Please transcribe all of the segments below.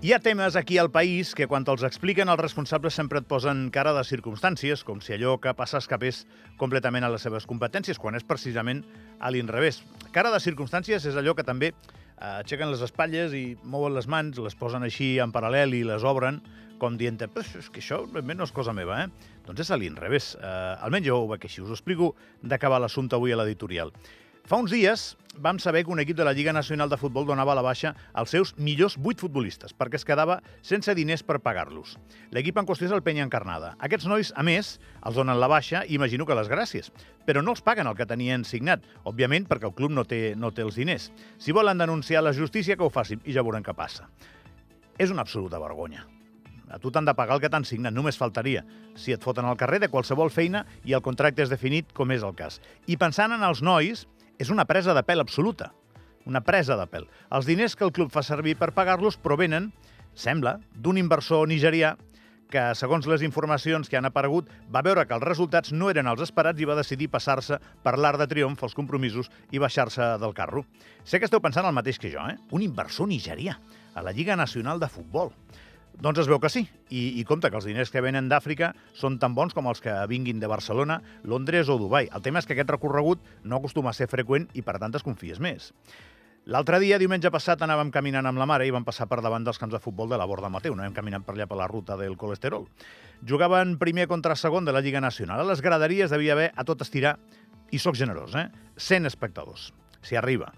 Hi ha temes aquí al país que quan els expliquen els responsables sempre et posen cara de circumstàncies, com si allò que passa escapés completament a les seves competències, quan és precisament a l'inrevés. Cara de circumstàncies és allò que també eh, aixequen les espatlles i mouen les mans, les posen així en paral·lel i les obren, com dient és que això ben no és cosa meva, eh? Doncs és a l'inrevés. Eh, almenys jo ho veig així. Us ho explico d'acabar l'assumpte avui a l'editorial. Fa uns dies vam saber que un equip de la Lliga Nacional de Futbol donava a la baixa als seus millors vuit futbolistes, perquè es quedava sense diners per pagar-los. L'equip en qüestió és el Penya Encarnada. Aquests nois, a més, els donen la baixa i imagino que les gràcies, però no els paguen el que tenien signat, òbviament perquè el club no té, no té els diners. Si volen denunciar la justícia, que ho facin i ja veurem què passa. És una absoluta vergonya. A tu t'han de pagar el que t'han signat, només faltaria. Si et foten al carrer de qualsevol feina i el contracte és definit, com és el cas. I pensant en els nois, és una presa de pèl absoluta. Una presa de pèl. Els diners que el club fa servir per pagar-los provenen, sembla, d'un inversor nigerià que, segons les informacions que han aparegut, va veure que els resultats no eren els esperats i va decidir passar-se per l'art de triomf als compromisos i baixar-se del carro. Sé que esteu pensant el mateix que jo, eh? Un inversor nigerià a la Lliga Nacional de Futbol. Doncs es veu que sí, I, i compte que els diners que venen d'Àfrica són tan bons com els que vinguin de Barcelona, Londres o Dubai. El tema és que aquest recorregut no acostuma a ser freqüent i per tant es confies més. L'altre dia, diumenge passat, anàvem caminant amb la mare i vam passar per davant dels camps de futbol de la Borda Mateu. No hem caminat per allà per la ruta del colesterol. Jugaven primer contra segon de la Lliga Nacional. A les graderies devia haver a tot estirar, i sóc generós, eh? 100 espectadors. Si arriba.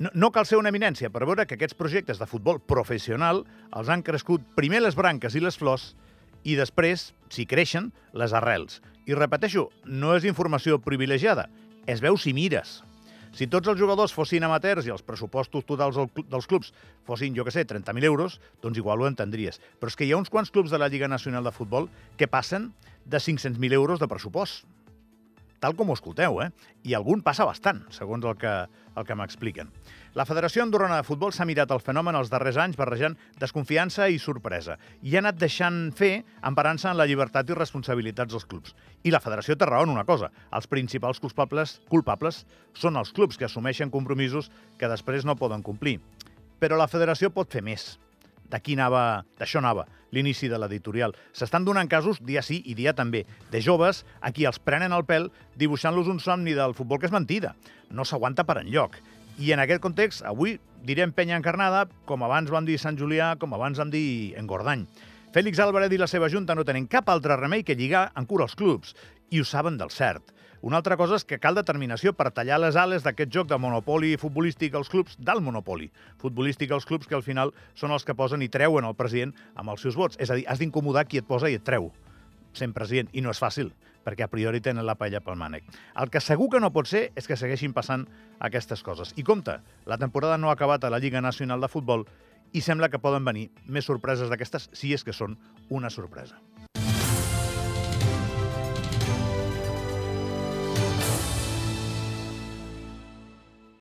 No, no cal ser una eminència per veure que aquests projectes de futbol professional els han crescut primer les branques i les flors i després, si creixen, les arrels. I repeteixo, no és informació privilegiada, es veu si mires. Si tots els jugadors fossin amateurs i els pressupostos totals dels clubs fossin, jo que sé, 30.000 euros, doncs igual ho entendries. Però és que hi ha uns quants clubs de la Lliga Nacional de Futbol que passen de 500.000 euros de pressupost tal com ho escolteu, eh? I algun passa bastant, segons el que, el que m'expliquen. La Federació Andorrana de Futbol s'ha mirat el fenomen els darrers anys barrejant desconfiança i sorpresa i ha anat deixant fer emparant-se en la llibertat i responsabilitats dels clubs. I la Federació té raó en una cosa, els principals culpables, culpables són els clubs que assumeixen compromisos que després no poden complir. Però la Federació pot fer més d'aquí anava, d'això anava l'inici de l'editorial. S'estan donant casos, dia sí i dia també, de joves a qui els prenen el pèl dibuixant-los un somni del futbol que és mentida. No s'aguanta per enlloc. I en aquest context, avui direm penya encarnada, com abans vam dir Sant Julià, com abans vam dir Engordany. Fèlix Álvarez i la seva junta no tenen cap altre remei que lligar en cura els clubs, i ho saben del cert. Una altra cosa és que cal determinació per tallar les ales d'aquest joc de monopoli futbolístic als clubs, del monopoli futbolístic als clubs, que al final són els que posen i treuen el president amb els seus vots. És a dir, has d'incomodar qui et posa i et treu sent president, i no és fàcil, perquè a priori tenen la paella pel mànec. El que segur que no pot ser és que segueixin passant aquestes coses. I compte, la temporada no ha acabat a la Lliga Nacional de Futbol i sembla que poden venir més sorpreses d'aquestes si és que són una sorpresa.